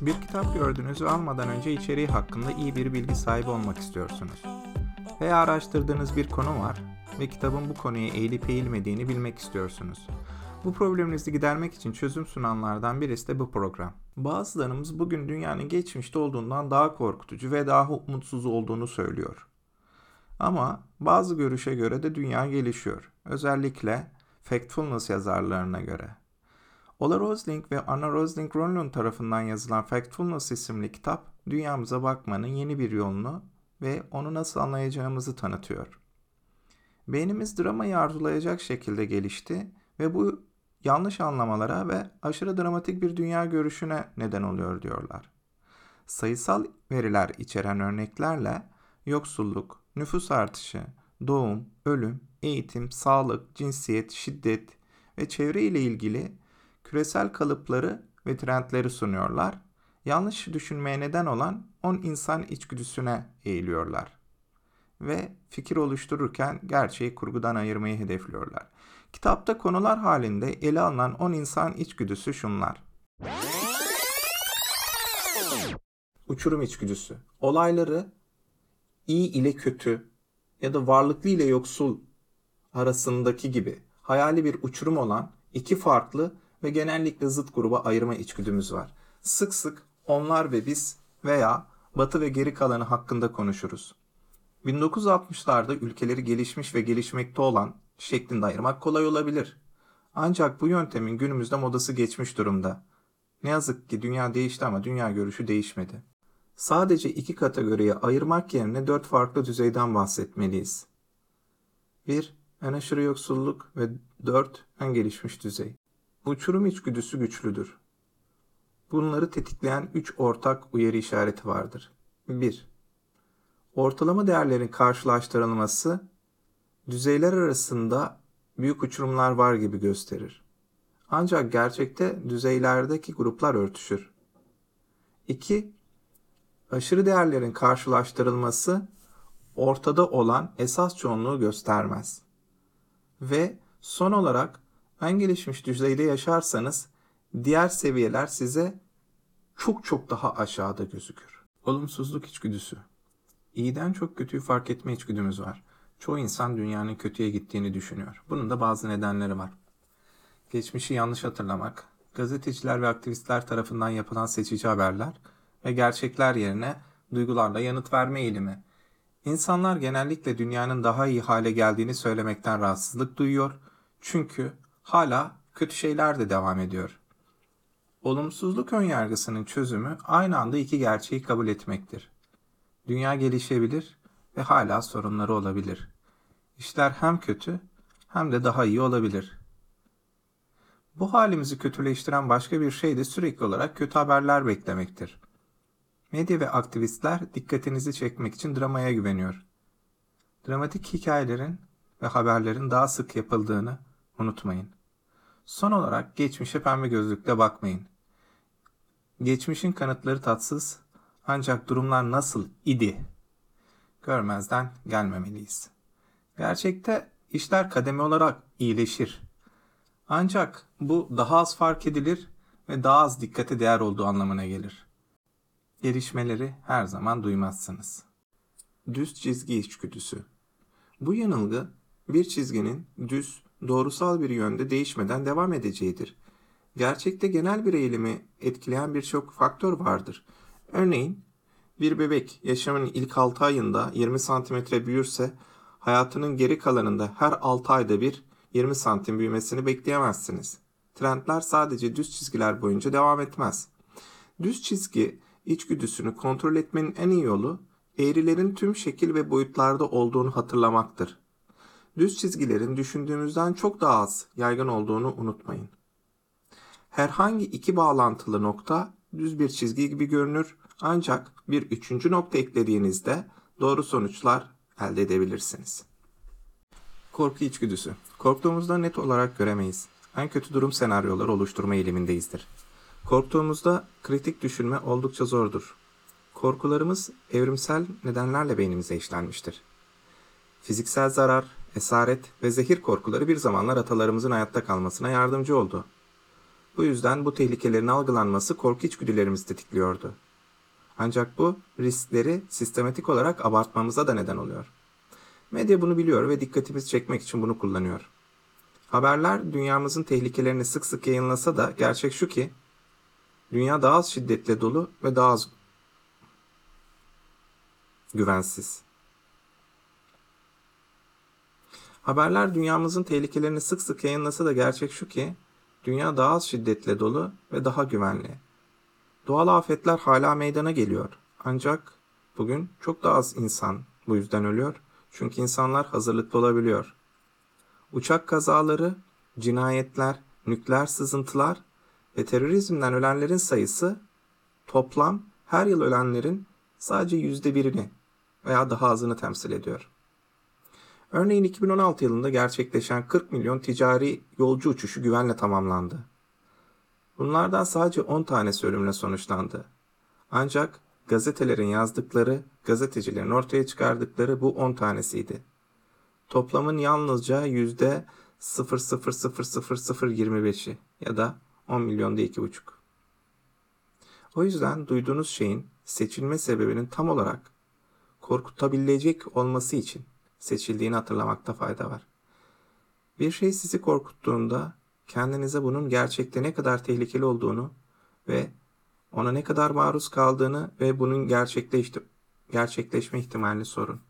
Bir kitap gördünüz ve almadan önce içeriği hakkında iyi bir bilgi sahibi olmak istiyorsunuz. Veya araştırdığınız bir konu var ve kitabın bu konuya eğilip eğilmediğini bilmek istiyorsunuz. Bu probleminizi gidermek için çözüm sunanlardan birisi de bu program. Bazılarımız bugün dünyanın geçmişte olduğundan daha korkutucu ve daha umutsuz olduğunu söylüyor. Ama bazı görüşe göre de dünya gelişiyor. Özellikle Factfulness yazarlarına göre. Ola Rosling ve Anna Rosling Ronlund tarafından yazılan Factfulness isimli kitap, dünyamıza bakmanın yeni bir yolunu ve onu nasıl anlayacağımızı tanıtıyor. Beynimiz dramayı arzulayacak şekilde gelişti ve bu yanlış anlamalara ve aşırı dramatik bir dünya görüşüne neden oluyor diyorlar. Sayısal veriler içeren örneklerle yoksulluk, nüfus artışı, doğum, ölüm, eğitim, sağlık, cinsiyet, şiddet ve çevre ile ilgili küresel kalıpları ve trendleri sunuyorlar. Yanlış düşünmeye neden olan 10 insan içgüdüsüne eğiliyorlar. Ve fikir oluştururken gerçeği kurgudan ayırmayı hedefliyorlar. Kitapta konular halinde ele alınan 10 insan içgüdüsü şunlar. Uçurum içgüdüsü. Olayları iyi ile kötü ya da varlıklı ile yoksul arasındaki gibi hayali bir uçurum olan iki farklı ve genellikle zıt gruba ayırma içgüdümüz var. Sık sık onlar ve biz veya batı ve geri kalanı hakkında konuşuruz. 1960'larda ülkeleri gelişmiş ve gelişmekte olan şeklinde ayırmak kolay olabilir. Ancak bu yöntemin günümüzde modası geçmiş durumda. Ne yazık ki dünya değişti ama dünya görüşü değişmedi. Sadece iki kategoriye ayırmak yerine dört farklı düzeyden bahsetmeliyiz. 1. En aşırı yoksulluk ve 4. En gelişmiş düzey. Uçurum içgüdüsü güçlüdür. Bunları tetikleyen 3 ortak uyarı işareti vardır. 1. Ortalama değerlerin karşılaştırılması düzeyler arasında büyük uçurumlar var gibi gösterir. Ancak gerçekte düzeylerdeki gruplar örtüşür. 2. Aşırı değerlerin karşılaştırılması ortada olan esas çoğunluğu göstermez. Ve son olarak en gelişmiş düzeyde yaşarsanız diğer seviyeler size çok çok daha aşağıda gözükür. Olumsuzluk içgüdüsü. İyiden çok kötüyü fark etme içgüdümüz var. Çoğu insan dünyanın kötüye gittiğini düşünüyor. Bunun da bazı nedenleri var. Geçmişi yanlış hatırlamak, gazeteciler ve aktivistler tarafından yapılan seçici haberler ve gerçekler yerine duygularla yanıt verme eğilimi. İnsanlar genellikle dünyanın daha iyi hale geldiğini söylemekten rahatsızlık duyuyor. Çünkü hala kötü şeyler de devam ediyor. Olumsuzluk önyargısının çözümü aynı anda iki gerçeği kabul etmektir. Dünya gelişebilir ve hala sorunları olabilir. İşler hem kötü hem de daha iyi olabilir. Bu halimizi kötüleştiren başka bir şey de sürekli olarak kötü haberler beklemektir. Medya ve aktivistler dikkatinizi çekmek için dramaya güveniyor. Dramatik hikayelerin ve haberlerin daha sık yapıldığını unutmayın. Son olarak geçmişe pembe gözlükle bakmayın. Geçmişin kanıtları tatsız ancak durumlar nasıl idi görmezden gelmemeliyiz. Gerçekte işler kademe olarak iyileşir. Ancak bu daha az fark edilir ve daha az dikkate değer olduğu anlamına gelir. Gelişmeleri her zaman duymazsınız. Düz çizgi içgüdüsü. Bu yanılgı bir çizginin düz, doğrusal bir yönde değişmeden devam edeceğidir. Gerçekte genel bir eğilimi etkileyen birçok faktör vardır. Örneğin bir bebek yaşamın ilk 6 ayında 20 cm büyürse hayatının geri kalanında her 6 ayda bir 20 santim büyümesini bekleyemezsiniz. Trendler sadece düz çizgiler boyunca devam etmez. Düz çizgi içgüdüsünü kontrol etmenin en iyi yolu eğrilerin tüm şekil ve boyutlarda olduğunu hatırlamaktır. Düz çizgilerin düşündüğümüzden çok daha az yaygın olduğunu unutmayın. Herhangi iki bağlantılı nokta düz bir çizgi gibi görünür ancak bir üçüncü nokta eklediğinizde doğru sonuçlar elde edebilirsiniz. Korku içgüdüsü. Korktuğumuzda net olarak göremeyiz. En kötü durum senaryoları oluşturma eğilimindeyizdir. Korktuğumuzda kritik düşünme oldukça zordur. Korkularımız evrimsel nedenlerle beynimize işlenmiştir. Fiziksel zarar, esaret ve zehir korkuları bir zamanlar atalarımızın hayatta kalmasına yardımcı oldu. Bu yüzden bu tehlikelerin algılanması korku içgüdülerimizi tetikliyordu. Ancak bu riskleri sistematik olarak abartmamıza da neden oluyor. Medya bunu biliyor ve dikkatimizi çekmek için bunu kullanıyor. Haberler dünyamızın tehlikelerini sık sık yayınlasa da gerçek şu ki dünya daha az şiddetle dolu ve daha az güvensiz. Haberler dünyamızın tehlikelerini sık sık yayınlasa da gerçek şu ki dünya daha az şiddetle dolu ve daha güvenli. Doğal afetler hala meydana geliyor. Ancak bugün çok daha az insan bu yüzden ölüyor. Çünkü insanlar hazırlıklı olabiliyor. Uçak kazaları, cinayetler, nükleer sızıntılar ve terörizmden ölenlerin sayısı toplam her yıl ölenlerin sadece yüzde birini veya daha azını temsil ediyor. Örneğin 2016 yılında gerçekleşen 40 milyon ticari yolcu uçuşu güvenle tamamlandı. Bunlardan sadece 10 tanesi ölümle sonuçlandı. Ancak gazetelerin yazdıkları, gazetecilerin ortaya çıkardıkları bu 10 tanesiydi. Toplamın yalnızca yüzde 0,00025'i ya da 10 milyonda 2,5. O yüzden duyduğunuz şeyin seçilme sebebinin tam olarak korkutabilecek olması için seçildiğini hatırlamakta fayda var. Bir şey sizi korkuttuğunda kendinize bunun gerçekte ne kadar tehlikeli olduğunu ve ona ne kadar maruz kaldığını ve bunun gerçekleşti gerçekleşme ihtimalini sorun.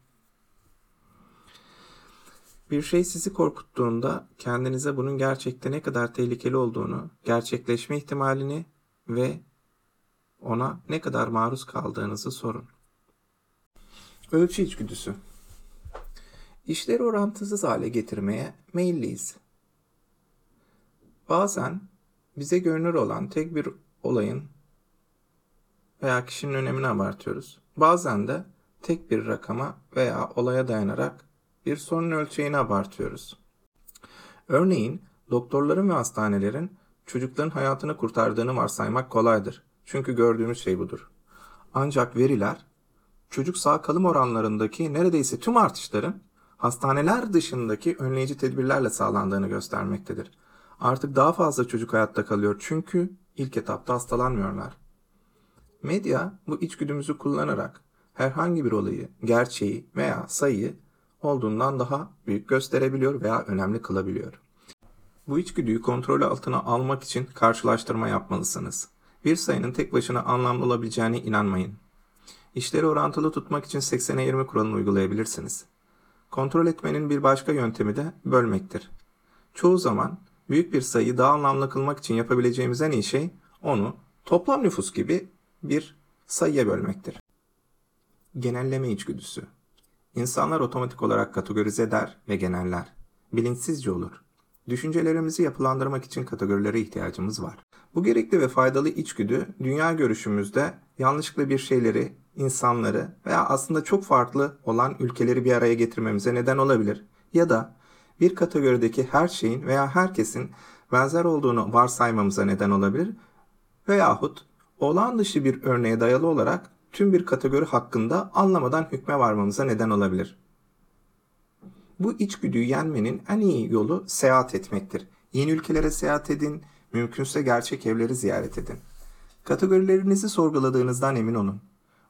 Bir şey sizi korkuttuğunda kendinize bunun gerçekte ne kadar tehlikeli olduğunu, gerçekleşme ihtimalini ve ona ne kadar maruz kaldığınızı sorun. Ölçü içgüdüsü. İşleri orantısız hale getirmeye meyilliyiz. Bazen bize görünür olan tek bir olayın veya kişinin önemini abartıyoruz. Bazen de tek bir rakama veya olaya dayanarak bir sorun ölçeğini abartıyoruz. Örneğin doktorların ve hastanelerin çocukların hayatını kurtardığını varsaymak kolaydır. Çünkü gördüğümüz şey budur. Ancak veriler çocuk sağ kalım oranlarındaki neredeyse tüm artışların hastaneler dışındaki önleyici tedbirlerle sağlandığını göstermektedir. Artık daha fazla çocuk hayatta kalıyor çünkü ilk etapta hastalanmıyorlar. Medya bu içgüdümüzü kullanarak herhangi bir olayı, gerçeği veya sayıyı olduğundan daha büyük gösterebiliyor veya önemli kılabiliyor. Bu içgüdüyü kontrol altına almak için karşılaştırma yapmalısınız. Bir sayının tek başına anlamlı olabileceğine inanmayın. İşleri orantılı tutmak için 80'e 20 kuralını uygulayabilirsiniz. Kontrol etmenin bir başka yöntemi de bölmektir. Çoğu zaman büyük bir sayıyı daha anlamlı kılmak için yapabileceğimiz en iyi şey onu toplam nüfus gibi bir sayıya bölmektir. Genelleme içgüdüsü. İnsanlar otomatik olarak kategorize eder ve geneller. Bilinçsizce olur. Düşüncelerimizi yapılandırmak için kategorilere ihtiyacımız var. Bu gerekli ve faydalı içgüdü dünya görüşümüzde yanlışlıkla bir şeyleri, insanları veya aslında çok farklı olan ülkeleri bir araya getirmemize neden olabilir. Ya da bir kategorideki her şeyin veya herkesin benzer olduğunu varsaymamıza neden olabilir. Veyahut olağan dışı bir örneğe dayalı olarak tüm bir kategori hakkında anlamadan hükme varmamıza neden olabilir. Bu içgüdüyü yenmenin en iyi yolu seyahat etmektir. Yeni ülkelere seyahat edin, mümkünse gerçek evleri ziyaret edin. Kategorilerinizi sorguladığınızdan emin olun.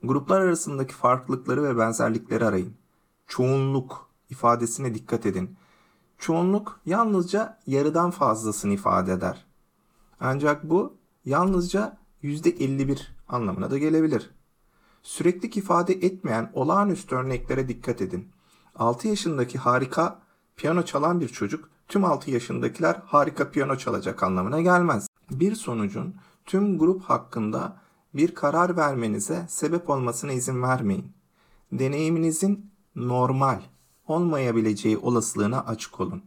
Gruplar arasındaki farklılıkları ve benzerlikleri arayın. Çoğunluk ifadesine dikkat edin. Çoğunluk yalnızca yarıdan fazlasını ifade eder. Ancak bu yalnızca %51 anlamına da gelebilir. Sürekli ifade etmeyen olağanüstü örneklere dikkat edin. 6 yaşındaki harika piyano çalan bir çocuk tüm 6 yaşındakiler harika piyano çalacak anlamına gelmez. Bir sonucun tüm grup hakkında bir karar vermenize sebep olmasına izin vermeyin. Deneyiminizin normal olmayabileceği olasılığına açık olun.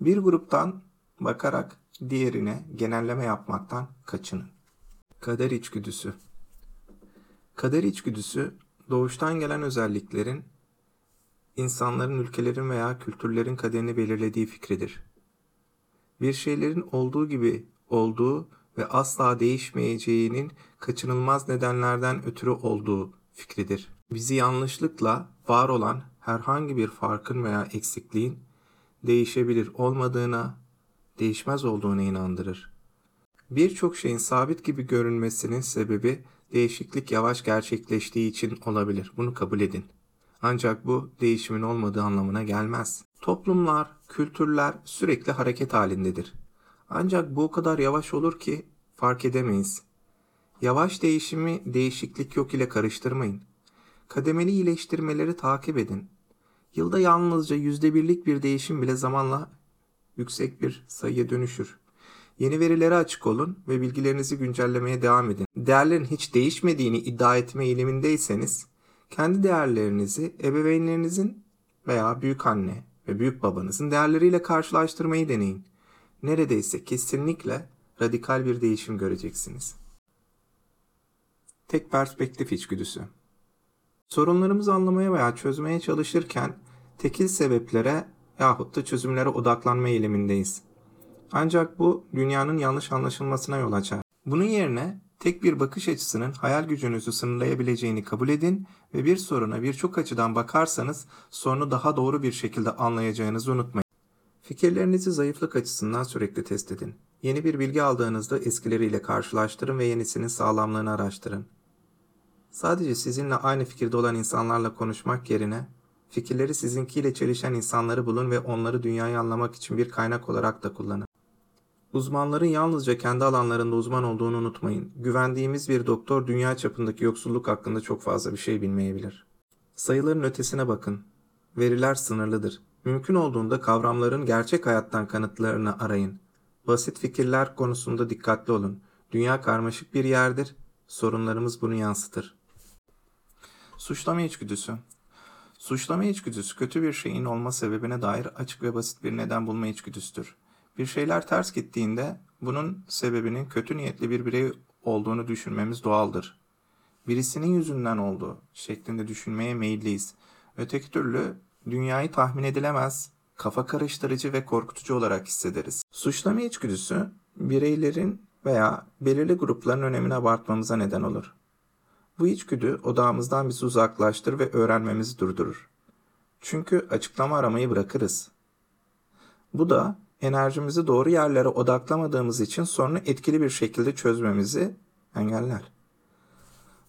Bir gruptan bakarak diğerine genelleme yapmaktan kaçının. Kader içgüdüsü Kader içgüdüsü doğuştan gelen özelliklerin insanların, ülkelerin veya kültürlerin kaderini belirlediği fikridir. Bir şeylerin olduğu gibi olduğu ve asla değişmeyeceğinin kaçınılmaz nedenlerden ötürü olduğu fikridir. Bizi yanlışlıkla var olan herhangi bir farkın veya eksikliğin değişebilir olmadığına, değişmez olduğuna inandırır. Birçok şeyin sabit gibi görünmesinin sebebi değişiklik yavaş gerçekleştiği için olabilir. Bunu kabul edin. Ancak bu değişimin olmadığı anlamına gelmez. Toplumlar, kültürler sürekli hareket halindedir. Ancak bu o kadar yavaş olur ki fark edemeyiz. Yavaş değişimi değişiklik yok ile karıştırmayın. Kademeli iyileştirmeleri takip edin. Yılda yalnızca yüzde birlik bir değişim bile zamanla yüksek bir sayıya dönüşür. Yeni verilere açık olun ve bilgilerinizi güncellemeye devam edin. Değerlerin hiç değişmediğini iddia etme eğilimindeyseniz, kendi değerlerinizi ebeveynlerinizin veya büyük anne ve büyük babanızın değerleriyle karşılaştırmayı deneyin. Neredeyse kesinlikle radikal bir değişim göreceksiniz. Tek perspektif içgüdüsü. Sorunlarımızı anlamaya veya çözmeye çalışırken tekil sebeplere yahut da çözümlere odaklanma eğilimindeyiz. Ancak bu dünyanın yanlış anlaşılmasına yol açar. Bunun yerine tek bir bakış açısının hayal gücünüzü sınırlayabileceğini kabul edin ve bir soruna birçok açıdan bakarsanız sorunu daha doğru bir şekilde anlayacağınızı unutmayın. Fikirlerinizi zayıflık açısından sürekli test edin. Yeni bir bilgi aldığınızda eskileriyle karşılaştırın ve yenisinin sağlamlığını araştırın. Sadece sizinle aynı fikirde olan insanlarla konuşmak yerine fikirleri sizinkiyle çelişen insanları bulun ve onları dünyayı anlamak için bir kaynak olarak da kullanın. Uzmanların yalnızca kendi alanlarında uzman olduğunu unutmayın. Güvendiğimiz bir doktor dünya çapındaki yoksulluk hakkında çok fazla bir şey bilmeyebilir. Sayıların ötesine bakın. Veriler sınırlıdır. Mümkün olduğunda kavramların gerçek hayattan kanıtlarını arayın. Basit fikirler konusunda dikkatli olun. Dünya karmaşık bir yerdir. Sorunlarımız bunu yansıtır. Suçlama içgüdüsü. Suçlama içgüdüsü kötü bir şeyin olma sebebine dair açık ve basit bir neden bulma içgüdüsüdür. Bir şeyler ters gittiğinde bunun sebebinin kötü niyetli bir birey olduğunu düşünmemiz doğaldır. Birisinin yüzünden oldu şeklinde düşünmeye meyilliyiz. Öteki türlü dünyayı tahmin edilemez, kafa karıştırıcı ve korkutucu olarak hissederiz. Suçlama içgüdüsü bireylerin veya belirli grupların önemini abartmamıza neden olur. Bu içgüdü odağımızdan bizi uzaklaştırır ve öğrenmemizi durdurur. Çünkü açıklama aramayı bırakırız. Bu da enerjimizi doğru yerlere odaklamadığımız için sorunu etkili bir şekilde çözmemizi engeller.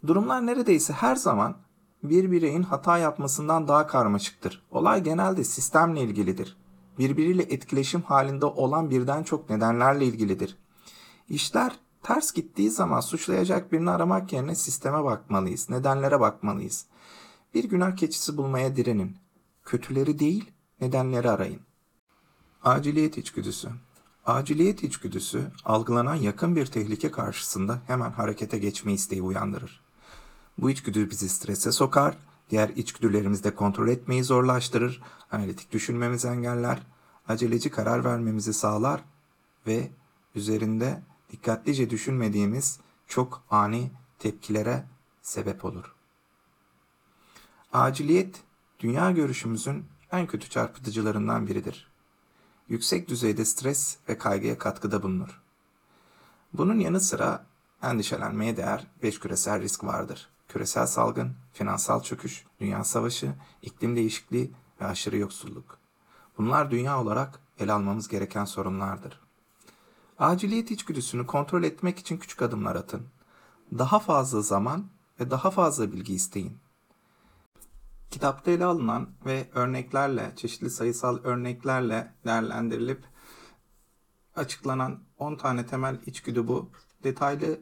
Durumlar neredeyse her zaman bir bireyin hata yapmasından daha karmaşıktır. Olay genelde sistemle ilgilidir. Birbiriyle etkileşim halinde olan birden çok nedenlerle ilgilidir. İşler ters gittiği zaman suçlayacak birini aramak yerine sisteme bakmalıyız, nedenlere bakmalıyız. Bir günah keçisi bulmaya direnin. Kötüleri değil, nedenleri arayın. Aciliyet içgüdüsü. Aciliyet içgüdüsü algılanan yakın bir tehlike karşısında hemen harekete geçme isteği uyandırır. Bu içgüdü bizi strese sokar, diğer içgüdülerimizi de kontrol etmeyi zorlaştırır, analitik düşünmemizi engeller, aceleci karar vermemizi sağlar ve üzerinde dikkatlice düşünmediğimiz çok ani tepkilere sebep olur. Aciliyet, dünya görüşümüzün en kötü çarpıtıcılarından biridir. Yüksek düzeyde stres ve kaygıya katkıda bulunur. Bunun yanı sıra endişelenmeye değer 5 küresel risk vardır. Küresel salgın, finansal çöküş, dünya savaşı, iklim değişikliği ve aşırı yoksulluk. Bunlar dünya olarak ele almamız gereken sorunlardır. Aciliyet içgüdüsünü kontrol etmek için küçük adımlar atın. Daha fazla zaman ve daha fazla bilgi isteyin. Kitapta ele alınan ve örneklerle, çeşitli sayısal örneklerle değerlendirilip açıklanan 10 tane temel içgüdü bu. Detaylı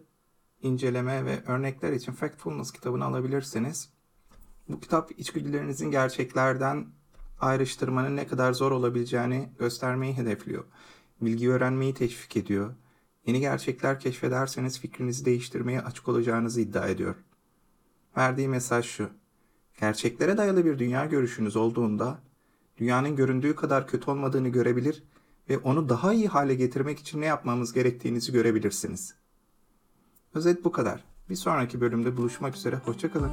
inceleme ve örnekler için Factfulness kitabını alabilirsiniz. Bu kitap içgüdülerinizin gerçeklerden ayrıştırmanın ne kadar zor olabileceğini göstermeyi hedefliyor bilgi öğrenmeyi teşvik ediyor. Yeni gerçekler keşfederseniz fikrinizi değiştirmeye açık olacağınızı iddia ediyor. Verdiği mesaj şu. Gerçeklere dayalı bir dünya görüşünüz olduğunda dünyanın göründüğü kadar kötü olmadığını görebilir ve onu daha iyi hale getirmek için ne yapmamız gerektiğinizi görebilirsiniz. Özet bu kadar. Bir sonraki bölümde buluşmak üzere. Hoşçakalın.